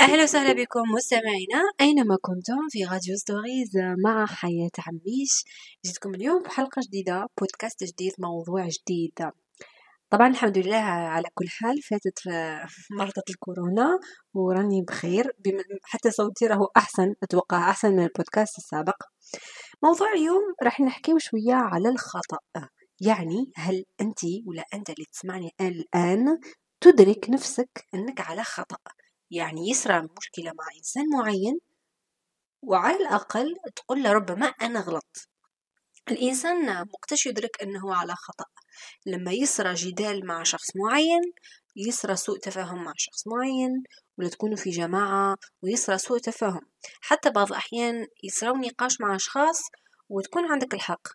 أهلا وسهلا بكم مستمعينا. أينما كنتم في Radio Stories مع حياة عميش جيتكم اليوم بحلقة جديدة بودكاست جديد موضوع جديد. طبعا الحمد لله على كل حال فاتت مرضة الكورونا وراني بخير حتى صوتي راهو أحسن أتوقع أحسن من البودكاست السابق. موضوع اليوم راح نحكيو شوية على الخطأ. يعني هل أنت ولا أنت اللي تسمعني الآن تدرك نفسك أنك على خطأ؟ يعني يصرى مشكلة مع إنسان معين وعلى الأقل تقول له ربما أنا غلط الإنسان مقتش يدرك أنه على خطأ. لما يصرى جدال مع شخص معين يصرى سوء تفاهم مع شخص معين ولا تكونوا في جماعة ويصرى سوء تفاهم. حتى بعض الأحيان يصرى نقاش مع أشخاص وتكون عندك الحق.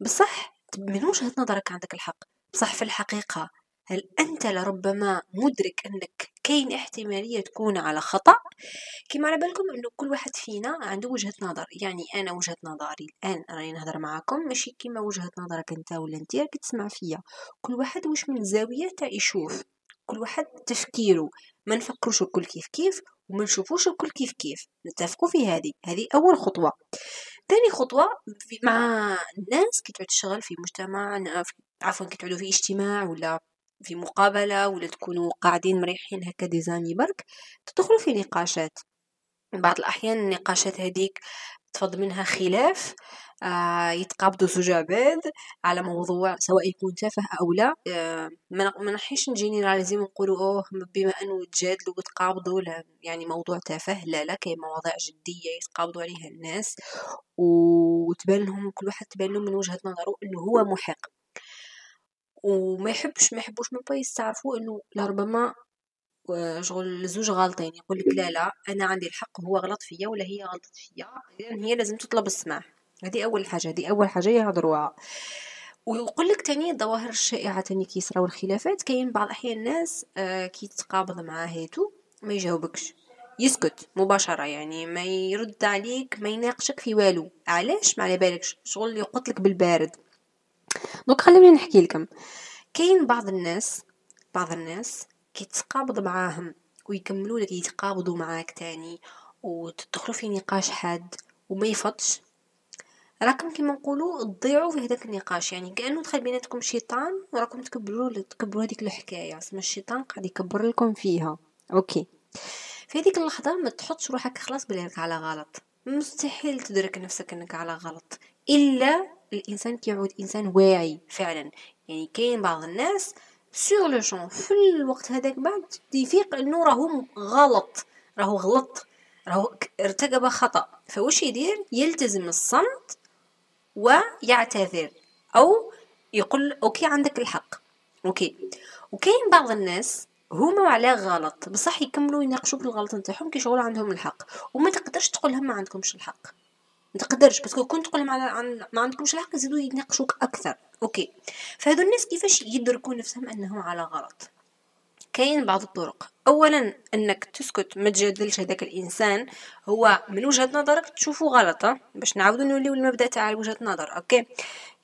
بصح من وجهة نظرك عندك الحق. بصح في الحقيقة هل أنت لربما مدرك أنك كاين احتمالية تكون على خطأ. كما على بالكم أنه كل واحد فينا عنده وجهة نظر. يعني أنا وجهة نظري الآن راني نهضر معاكم ماشي كيما وجهة نظرك أنت ولا أنت راك تسمع فيا. كل واحد واش من زاوية تاع يشوف. كل واحد تفكيره. ما نفكروش الكل كيف كيف وما نشوفوش الكل كيف كيف. نتفقوا في هذه. هذه أول خطوة. ثاني خطوة مع الناس كي تشتغل في مجتمع عفوا كي في اجتماع ولا في مقابلة ولا تكونوا قاعدين مريحين هكا ديزاني برك تدخلوا في نقاشات. بعض الأحيان النقاشات هذيك تفض منها خلاف آه يتقابضوا زوج عباد على موضوع سواء يكون تافه أو لا. آه ما نحيش نجينيراليزي ونقولوا أوه بما أنه تجادلوا وتقابضوا يعني موضوع تافه لا لا كاين مواضيع جدية يتقابضوا عليها الناس. وتبان لهم كل واحد تبان من وجهة نظره أنه هو محق. وما يحبش ما يحبوش من با يستعرفوا إنه لربما شغل الزوج غالطين. يقول لك لا لا أنا عندي الحق هو غلط فيا ولا هي غلطت فيا. اذا هي لازم تطلب السماح هذه أول حاجة. هذه أول حاجة يهضروها. ويقول لك تاني الظواهر الشائعه تاني كيصراو الخلافات. كاين بعض الأحيان الناس آه كي تتقابض مع هيتو ما يجاوبكش. يسكت مباشرة يعني ما يرد عليك ما يناقشك في والو. علاش؟ ما على بالكش. شغل يقتلك بالبارد. دونك خليني نحكي لكم. كاين بعض الناس بعض الناس كيتقابض معاهم ويكملوا لك يتقابضوا معاك تاني وتدخلوا في نقاش حاد وما يفضش راكم كيما نقولوا تضيعوا في هذاك النقاش يعني كأنه دخل بيناتكم شيطان وراكم تكبروا تكبروا هذيك الحكاية. اسمها الشيطان قاعد يكبر لكم فيها. okay. في هذيك اللحظة ما تحطش روحك خلاص بلي على غلط. مستحيل تدرك نفسك إنك على غلط. إلا الإنسان كيعود إنسان واعي فعلا. يعني كاين بعض الناس sur le champ في الوقت هذاك بعد يفيق إنه راهو غلط راهو غلط راهو ارتكب خطأ. فواش يدير؟ يلتزم الصمت ويعتذر أو يقول okay عندك الحق. okay. وكاين بعض الناس هما على غلط بصح يكملوا يناقشوا بالغلط نتاعهم كي شغل عندهم الحق. وما تقدرش تقول لهم ما عندكمش الحق. ما تقدرش parce que كنت تقول لهم عن ما عندكمش الحق يزيدوا يناقشوك أكثر. okay. فهذو الناس كيفاش يدركوا نفسهم انهم على غلط؟ كاين بعض الطرق. اولا أنك تسكت ما تجادلش هذاك الإنسان. هو من وجهة نظرك تشوفه غلط باش نعاودوا نوليو المبدأ تاع وجهة نظر okay؟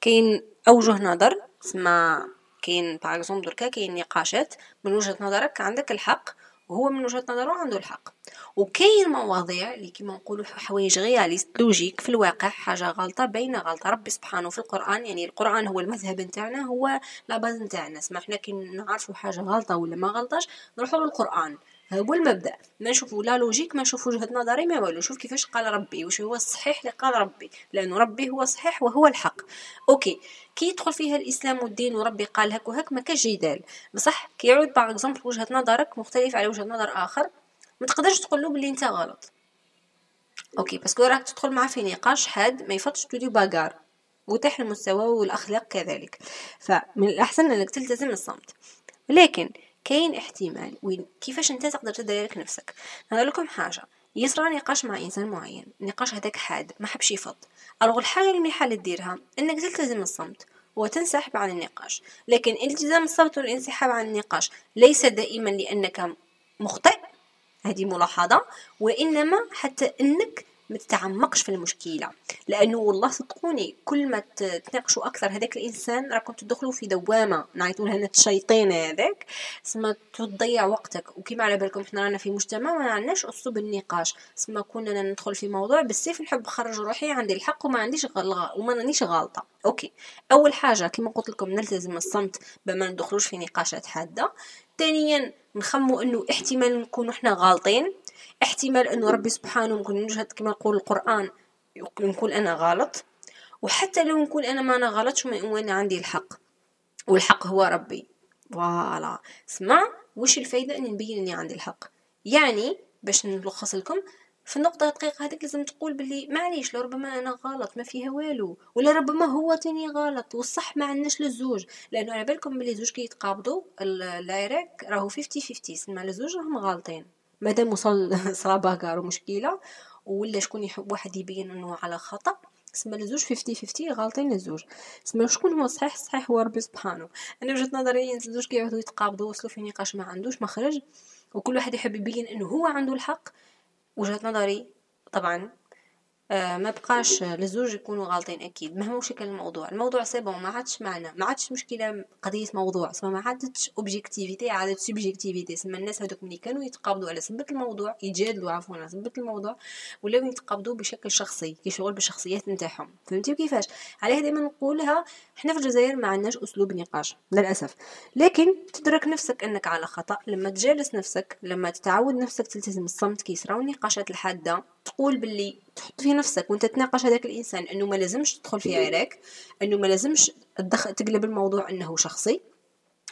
كاين أوجه نظر سما كاين par دركا كاين نقاشات. من وجهة نظرك عندك الحق وهو من وجهة نظره عنده الحق. وكاين مواضيع اللي كيما نقولوا حوايج réalistes logiques في الواقع حاجة غلطة بين غلطة ربي سبحانه في القرآن. يعني القرآن هو المذهب نتاعنا هو la base نتاعنا. سما حنا كي نعرفوا حاجة غلطة ولا ما غلطاش نروحوا للقرآن. هو المبدأ. ما نشوفوا la logique ما نشوفوا وجهة نظري ما والو شوف كيفاش قال ربي وش هو الصحيح اللي قال ربي. لأنه ربي هو صحيح وهو الحق. okay كي يدخل فيها الإسلام والدين وربي قال هك وهك ما كاش جدال. بصح كي يعود par exemple وجهة نظرك مختلف على وجهة نظر آخر ما تقدرش تقول له بلي أنت غلط. okay parce que راك تدخل معاه في نقاش حاد ما يفضش تولي bagarre وتحت المستوى والأخلاق كذلك. فمن الأحسن إنك تلتزم الصمت. لكن كاين احتمال وين كيفاش انت تقدر تدرك نفسك. نقول لكم حاجة يصرى نقاش مع إنسان معين النقاش هذاك حاد ما حبش يفض. alors الحاجة المليحه اللي ديرها إنك تلتزم الصمت وتنسحب عن النقاش. لكن التزام الصمت والانسحاب عن النقاش ليس دائما لأنك مخطئ هذه ملاحظة وإنما حتى أنك ما تتعمقش في المشكلة. لأنه والله صدقوني كل ما تناقشوا أكثر هذاك الإنسان راكم تدخلوا في دوامة نعيطوا لها الشيطان هذاك. سما تضيع وقتك. وكما على بالكم إحنا رانا في مجتمع ما عندناش أسلوب النقاش. سما كنا ندخل في موضوع بالسيف نحب نخرج روحي عندي الحق وما عنديش غلط وما رانيش غالطه okay. أول حاجة كما قلت لكم نلتزم الصمت بما ندخلوش في نقاشات حادة. ثانيا نخمو أنه احتمال نكون إحنا غالطين احتمال انه ربي سبحانه ممكن نجهد كما يقول القرآن نكون أنا غلط. وحتى لو نكون أنا ما أنا غلط وأنا عندي الحق. والحق هو ربي. فوالا. اسمع وش الفايدة؟ اني نبين أني عندي الحق. يعني باش نلخص لكم في النقطة دقيقة هذيك لازم تقول باللي معليش لربما أنا غلط ما فيها والو. ولا ربما هو تاني غلط. والصح ما عندناش للزوج لأنه على بالكم بلي زوج كي يتقابضوا راهو fifty fifty سما الزوج راهم غالطين. مادام وصل صرا bagarre ومشكلة ولا شكون يحب واحد يبين إنه على خطأ سما الزوج fifty fifty غالطين الزوج. سما شكون هو صحيح صحيح هو ربي سبحانه. أنا وجهة نظري الزوج كيعودوا يتقابضوا وصلوا في نقاش ما عندوش مخرج وكل واحد يحب يبين إنه هو عنده الحق. وجهة نظري طبعا آه ما بقاش للزوج يكونوا غالطين أكيد. مهما وش كان الموضوع. الموضوع c'est bon ما عادش معنا ما عادش مشكلة قضية موضوع. سما ما عادتش objectivité عادت subjectivité سما الناس هذوك ملي كانوا يتقابضوا على سبه الموضوع يتجادلوا عفوا على سبه الموضوع ولاو يتقابضوا بشكل شخصي. كي شغل بالشخصيات نتاعهم. فهمتي؟ كيفاش عليها دائما نقولها إحنا في الجزائر ما عندناش أسلوب نقاش للأسف. لكن تدرك نفسك أنك على خطأ. لما تجالس نفسك لما تتعود نفسك تلتزم الصمت كي يصراو النقاشات الحادة تقول باللي تحط في نفسك وانت تناقش هذاك الإنسان أنه ما لازمش تدخل في عراك أنه ما لازمش تقلب الموضوع أنه شخصي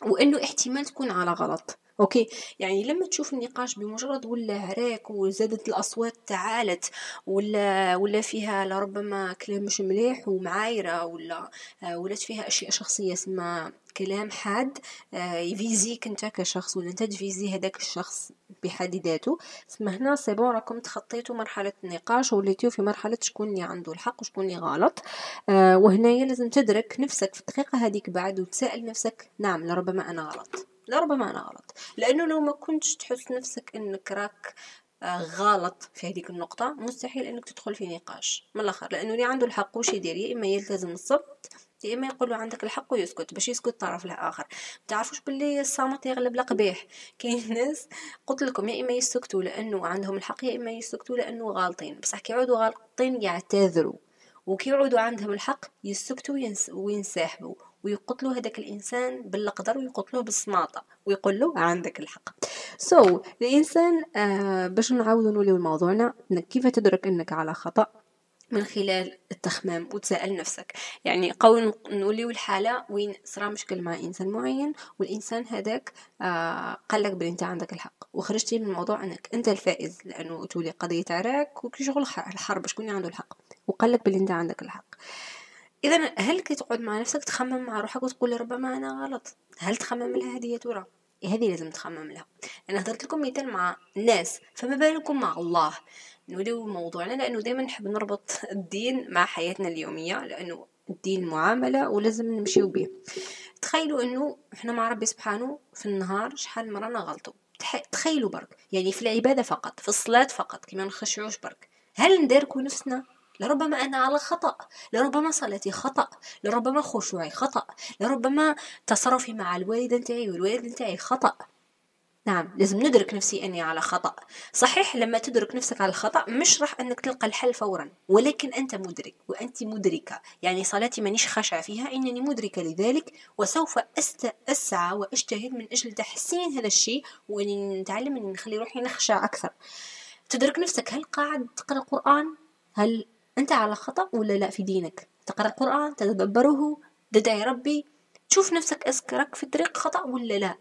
وأنه احتمال تكون على غلط. okay؟ يعني لما تشوف النقاش بمجرد ولا عراك وزادت الأصوات تعالت ولا ولا فيها لربما كلام مش مليح ومعايرة ولا آه، ولات فيها أشياء شخصية اسمها كلام حاد آه، يفيزيك انت كشخص ولا انت تفيزي هذاك الشخص بحد ذاته. ثم هنا c'est bon راكم تخطيتوا مرحلة النقاش وليتيو في مرحلة شكون اللي عنده الحق وشكون اللي غلط. آه وهنايا لازم تدرك نفسك في الدقيقة هذيك بعد وتسأل نفسك نعم لربما أنا غلط. لربما أنا غلط. لأنه لو ما كنتش تحس نفسك أنك راك آه، غلط في هذيك النقطة مستحيل إنك تدخل في نقاش. من الآخر لأنه اللي عنده الحق وش يدير؟ يا إما يلتزم الصمت يا إما يقول له عندك الحق ويسكت باش يسكت الطرف الآخر تعرفوش باللي الصامت يغلب القبيح كاين ناس قلت لكم يا إما يسكتوا لأنه عندهم الحق يا إما يسكتوا لأنه غالطين. بصح كي يعودوا غالطين يعتذروا. وكي يعودوا عندهم الحق يسكتوا وينسحبوا. ويقتلوا هذاك الإنسان بالقدر ويقتلوه بالسماطه ويقول له عندك الحق. so so, الإنسان آه باش نعاودوا نوليو لموضوعنا كيف تدرك إنك على خطأ؟ من خلال التخمام وتسأل نفسك. يعني قول نوليو الحالة وين صرا مشكل مع إنسان معين والإنسان هذاك آه قال لك بلي أنت عندك الحق. وخرجتي من الموضوع أنك أنت الفائز لأنه تولي قضية عراك وكي شغل الحرب شكون عنده الحق؟ وقال لك بلي أنت عندك الحق. إذا هل كي تقعد مع نفسك تخمم مع روحك وتقول ربما أنا غلط؟ هل تخمم لها هذه ترى؟ هذه لازم تخمم لها. أنا هضرت لكم مثال مع الناس فما بالكم مع الله. نوليو موضوعنا لأنه دايما نحب نربط الدين مع حياتنا اليومية لأنه الدين معاملة ولازم نمشيو به تخيلوا أنه إحنا مع ربي سبحانه في النهار شحال مرة نغلطوا. تخيلوا برك يعني في العبادة فقط في الصلاة فقط كما نخشعوش برك. هل نداركوا نفسنا لربما أنا على خطأ لربما صلاتي خطأ لربما خشوعي خطأ لربما تصرفي مع الوالدة نتاعي والوالد نتاعي خطأ. نعم لازم ندرك نفسي أني على خطأ. صحيح لما تدرك نفسك على الخطأ مش راح أنك تلقى الحل فورا ولكن أنت مدرك وأنت مدركة. يعني صلاتي مانيش خاشعة فيها إنني مدركة لذلك وسوف. أسعى وأجتهد من أجل تحسين هذا الشيء وأني نتعلم أني نخلي روحي نخشع أكثر. تدرك نفسك هل قاعد تقرأ القرآن؟ هل أنت على خطأ ولا لا في دينك؟ تقرأ القرآن تتدبره تدعي ربي تشوف نفسك أذكرك في طريق خطأ ولا لا؟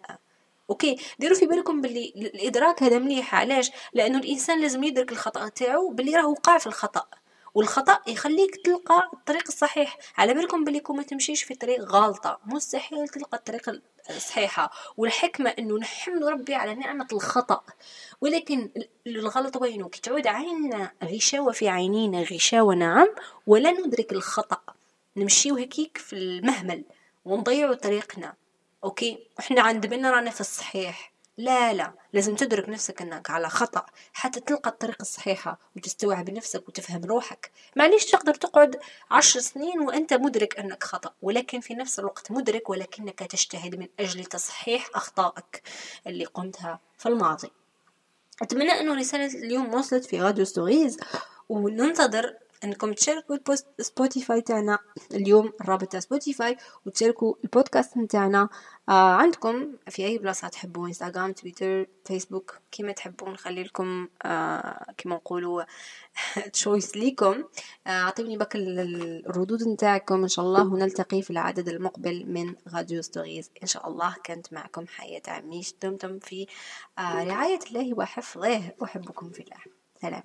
أوكي ديروا في بالكم باللي الإدراك هذا مليح علاش؟ لأنه الإنسان لازم يدرك الخطأ تاعو باللي راه وقع في الخطأ والخطأ يخليك تلقى الطريق الصحيح. على بالكم باللي ما تمشيش في طريق غالطه مستحيل تلقى الطريق الصحيحة. والحكمة إنه نحمد ربي على نعمة الخطأ. ولكن الغلط وينه كي تعود عيننا غشاوة في عينينا غشاوة نعم ولا ندرك الخطأ. نمشيو هكيك في المهمل ونضيعوا طريقنا. أوكي؟ إحنا عند بنا رانا في الصحيح. لا لا. لازم تدرك نفسك إنك على خطأ. حتى تلقى الطريقة الصحيحة وتستوعب نفسك وتفهم روحك. معليش تقدر تقعد عشر سنين وأنت مدرك إنك خطأ. ولكن في نفس الوقت مدرك ولكنك تجتهد من أجل تصحيح أخطائك اللي قمتها في الماضي. أتمنى أنه رسالة اليوم وصلت في Radio Stories. وننتظر انكم تشاركوا ال post Spotify تاعنا اليوم الرابط تاع سبوتيفاي وتشاركوا البودكاست نتاعنا آه عندكم في أي بلاصة تحبوا إنستغرام تويتر فيسبوك كيما تحبوا نخلي لكم آه كيما نقولوا choice ليكم. آه، اعطوني feedback الردود نتاعكم. إن شاء الله ونلتقي في العدد المقبل من Radio Stories إن شاء الله كانت معكم حياة عميش دمتم في آه رعاية الله وحفظه. أحبكم في الله. سلام.